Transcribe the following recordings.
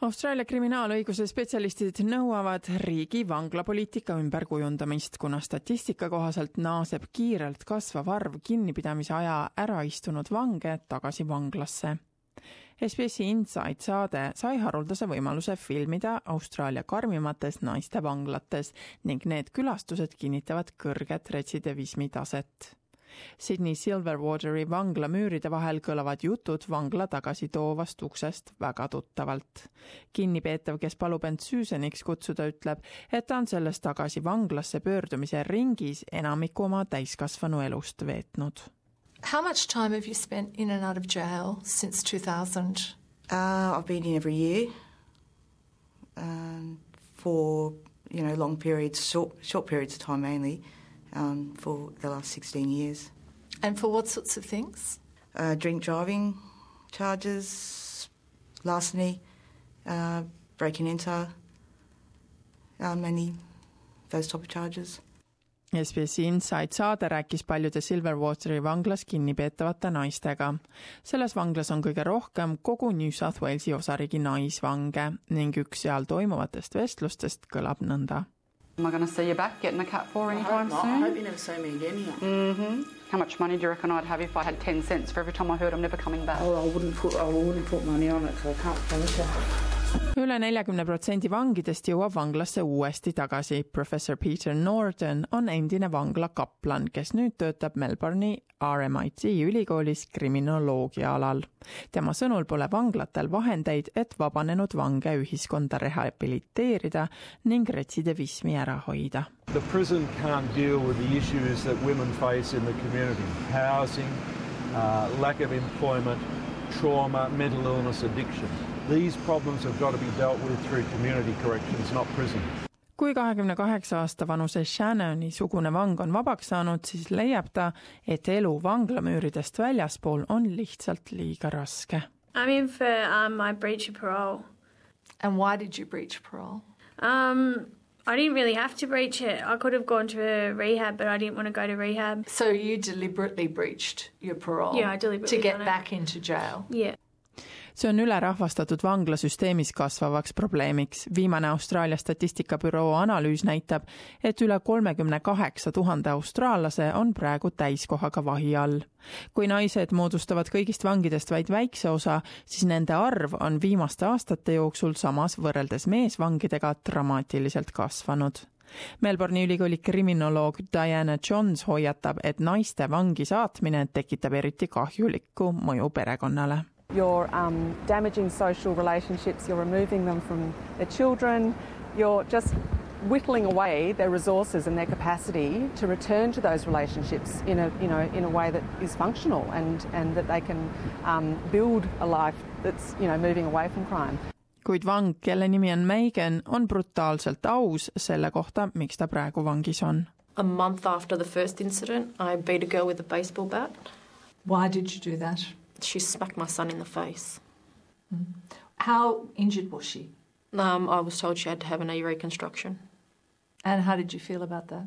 Austraalia kriminaalõiguse spetsialistid nõuavad riigi vanglapoliitika ümberkujundamist, kuna statistika kohaselt naaseb kiirelt kasvav arv kinnipidamise aja ära istunud vange tagasi vanglasse. SBS-i Inside saade sai haruldase võimaluse filmida Austraalia karmimates naistevanglates ning need külastused kinnitavad kõrget retsidivismi taset Sydney Silverwateri vangla müüride vahel kõlavad jutud vangla tagasitoovast uksest väga tuttavalt. kinnipeetav, kes palub end süüseniks kutsuda, ütleb, et ta on selles tagasi vanglasse pöördumise ringis enamiku oma täiskasvanu elust veetnud. How much time have you spent in and out of jail since 2000? Uh, I've been in every year um, for you know long periods, short short periods of time mainly. Um, for the last 16 years. And for what sorts of things? Uh, drink driving charges, larceny, uh, breaking into, uh, many those type of charges. SBS Inside saade rääkis paljude Silverwateri vanglas kinnipeetavate naistega. selles vanglas on kõige rohkem kogu New South Walesi osariigi naisvange ning üks seal toimuvatest vestlustest kõlab nõnda Am I going to see you back getting a cat four anytime I soon? I hope you never see me again. Mm-hmm. How much money do you reckon I'd have if I had 10 cents for every time I heard I'm never coming back? Oh, I wouldn't put I wouldn't put money on it because I can't promise you. Üle neljakümne protsendi vangidest jõuab vanglasse uuesti tagasi. professor Peter Norton on endine vangla kaplan, kes nüüd töötab Melbourne'i RMIT ülikoolis kriminoloogia alal. tema sõnul pole vanglatel vahendeid, et vabanenud vange ühiskonda rehabiliteerida ning retsidivismi ära hoida. The prison can't deal with the issues that women face in the community housing, uh, lack of employment, trauma, mental illness, addiction. These problems have got to be dealt with through community corrections, not prison. kui kahekümne kaheksa aasta vanuse Shannoni sugune vang on vabaks saanud, siis leiab ta, et elu vanglamüüridest väljaspool on lihtsalt liiga raske. I'm in for um, my breach of parole. And why did you breach parole? Um, I didn't really have to breach it. I could have gone to a rehab, but I didn't want to go to rehab. So you deliberately breached your parole Yeah, I deliberately to get back into jail. Yeah. See on ülerahvastatud vanglasüsteemis kasvavaks probleemiks. viimane Austraalia statistikabüroo analüüs näitab, et üle kolmekümne kaheksa tuhande austraallase on praegu täiskohaga vahi all. kui naised moodustavad kõigist vangidest vaid väikse osa, siis nende arv on viimaste aastate jooksul samas võrreldes meesvangidega dramaatiliselt kasvanud Melbourne'i ülikooli kriminoloog Diana Johns hoiatab, et naiste vangi saatmine tekitab eriti kahjulikku mõju perekonnale You're um, damaging social relationships, you're removing them from their children, you're just whittling away their resources and their capacity to return to those relationships in a, you know, in a way that is functional and, and that they can um, build a life that's you know, moving away from crime. kuid vang, kelle nimi on Megan, on brutaalselt aus selle kohta, miks ta praegu vangis on. A month after the first incident, I beat a girl with a baseball bat. Why did you do that? She smacked my son in the face. How injured was she? Um, I was told she had to have a knee reconstruction. And how did you feel about that?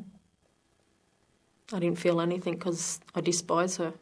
I didn't feel anything because I despise her.